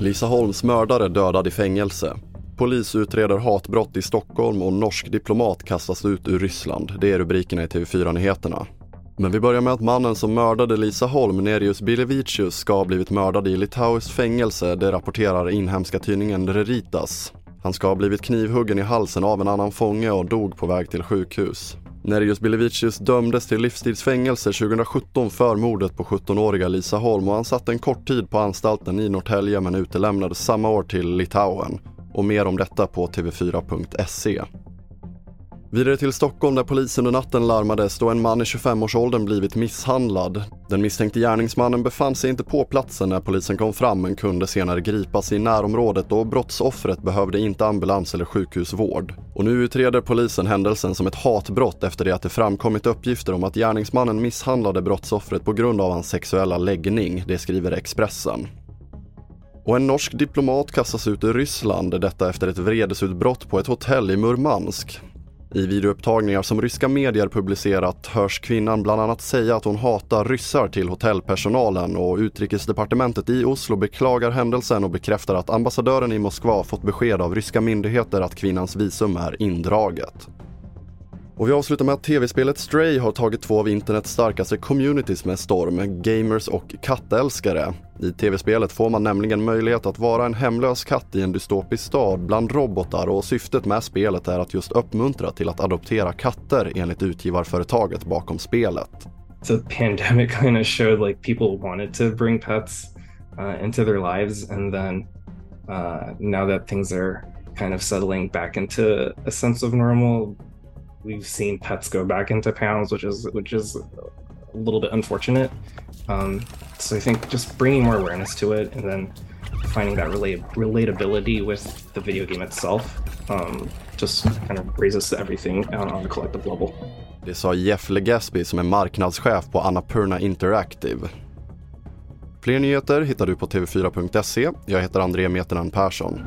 Lisa Holms mördare dödad i fängelse. Polis utreder hatbrott i Stockholm och norsk diplomat kastas ut ur Ryssland. Det är rubrikerna i TV4-nyheterna. Men vi börjar med att mannen som mördade Lisa Holm, Nerius Bilevicius, ska ha blivit mördad i litauiskt fängelse, det rapporterar inhemska tidningen Reritas. Han ska ha blivit knivhuggen i halsen av en annan fånge och dog på väg till sjukhus. Nerius Bilevicius dömdes till livstidsfängelse 2017 för mordet på 17-åriga Lisa Holm och han satt en kort tid på anstalten i Norrtälje men utelämnades samma år till Litauen. Och mer om detta på tv4.se. Vidare till Stockholm där polisen under natten larmades då en man i 25-årsåldern blivit misshandlad. Den misstänkte gärningsmannen befann sig inte på platsen när polisen kom fram men kunde senare gripas i närområdet och brottsoffret behövde inte ambulans eller sjukhusvård. Och nu utreder polisen händelsen som ett hatbrott efter det att det framkommit uppgifter om att gärningsmannen misshandlade brottsoffret på grund av hans sexuella läggning, det skriver Expressen. Och en norsk diplomat kastas ut ur Ryssland, detta efter ett vredesutbrott på ett hotell i Murmansk. I videoupptagningar som ryska medier publicerat hörs kvinnan bland annat säga att hon hatar ryssar till hotellpersonalen och utrikesdepartementet i Oslo beklagar händelsen och bekräftar att ambassadören i Moskva fått besked av ryska myndigheter att kvinnans visum är indraget. Och vi avslutar med att tv-spelet Stray har tagit två av internets starkaste communities med storm, gamers och kattälskare. I tv-spelet får man nämligen möjlighet att vara en hemlös katt i en dystopisk stad bland robotar och syftet med spelet är att just uppmuntra till att adoptera katter enligt utgivarföretaget bakom spelet. The pandemic kind of showed like people wanted to bring pets uh, into their lives and then uh, now that things are kind of settling back into a sense of normal we've seen pets go back into pounds, which is which is a little bit unfortunate. Um, so I think just bringing more awareness to it, and then finding that relate relatability with the video game itself, um, just kind of raises everything on, a collective level. Det sa Jeff Legaspi som är marknadschef på Annapurna Interactive. Fler nyheter hittar du på tv4.se. Jag heter André Meternan Persson.